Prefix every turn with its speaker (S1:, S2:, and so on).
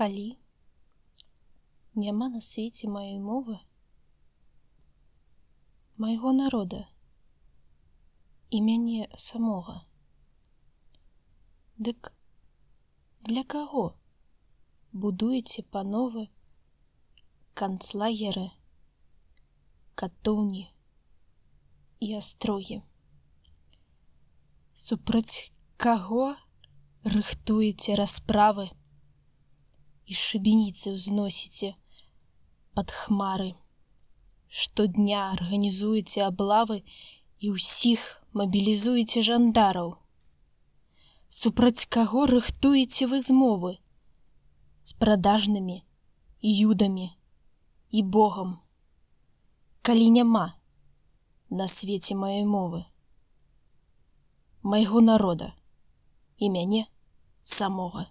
S1: калі няма на свеце маёй мовы майго народа і мяне самога. Дык для каго будуеце пановы канцлагеры катоўні і астрогі? Супраць каго рыхтуеце расправы і шыбеніцы ўзносіце пад хмары. Штодня арганізуеце аблавы і ўсіх мабілізуеце жандараў. Супраць каго рыхтуеце вы змовы з прадажнымі юдамі і Богом, калі няма на свеце маёй мовы, майго народа і мяне самога.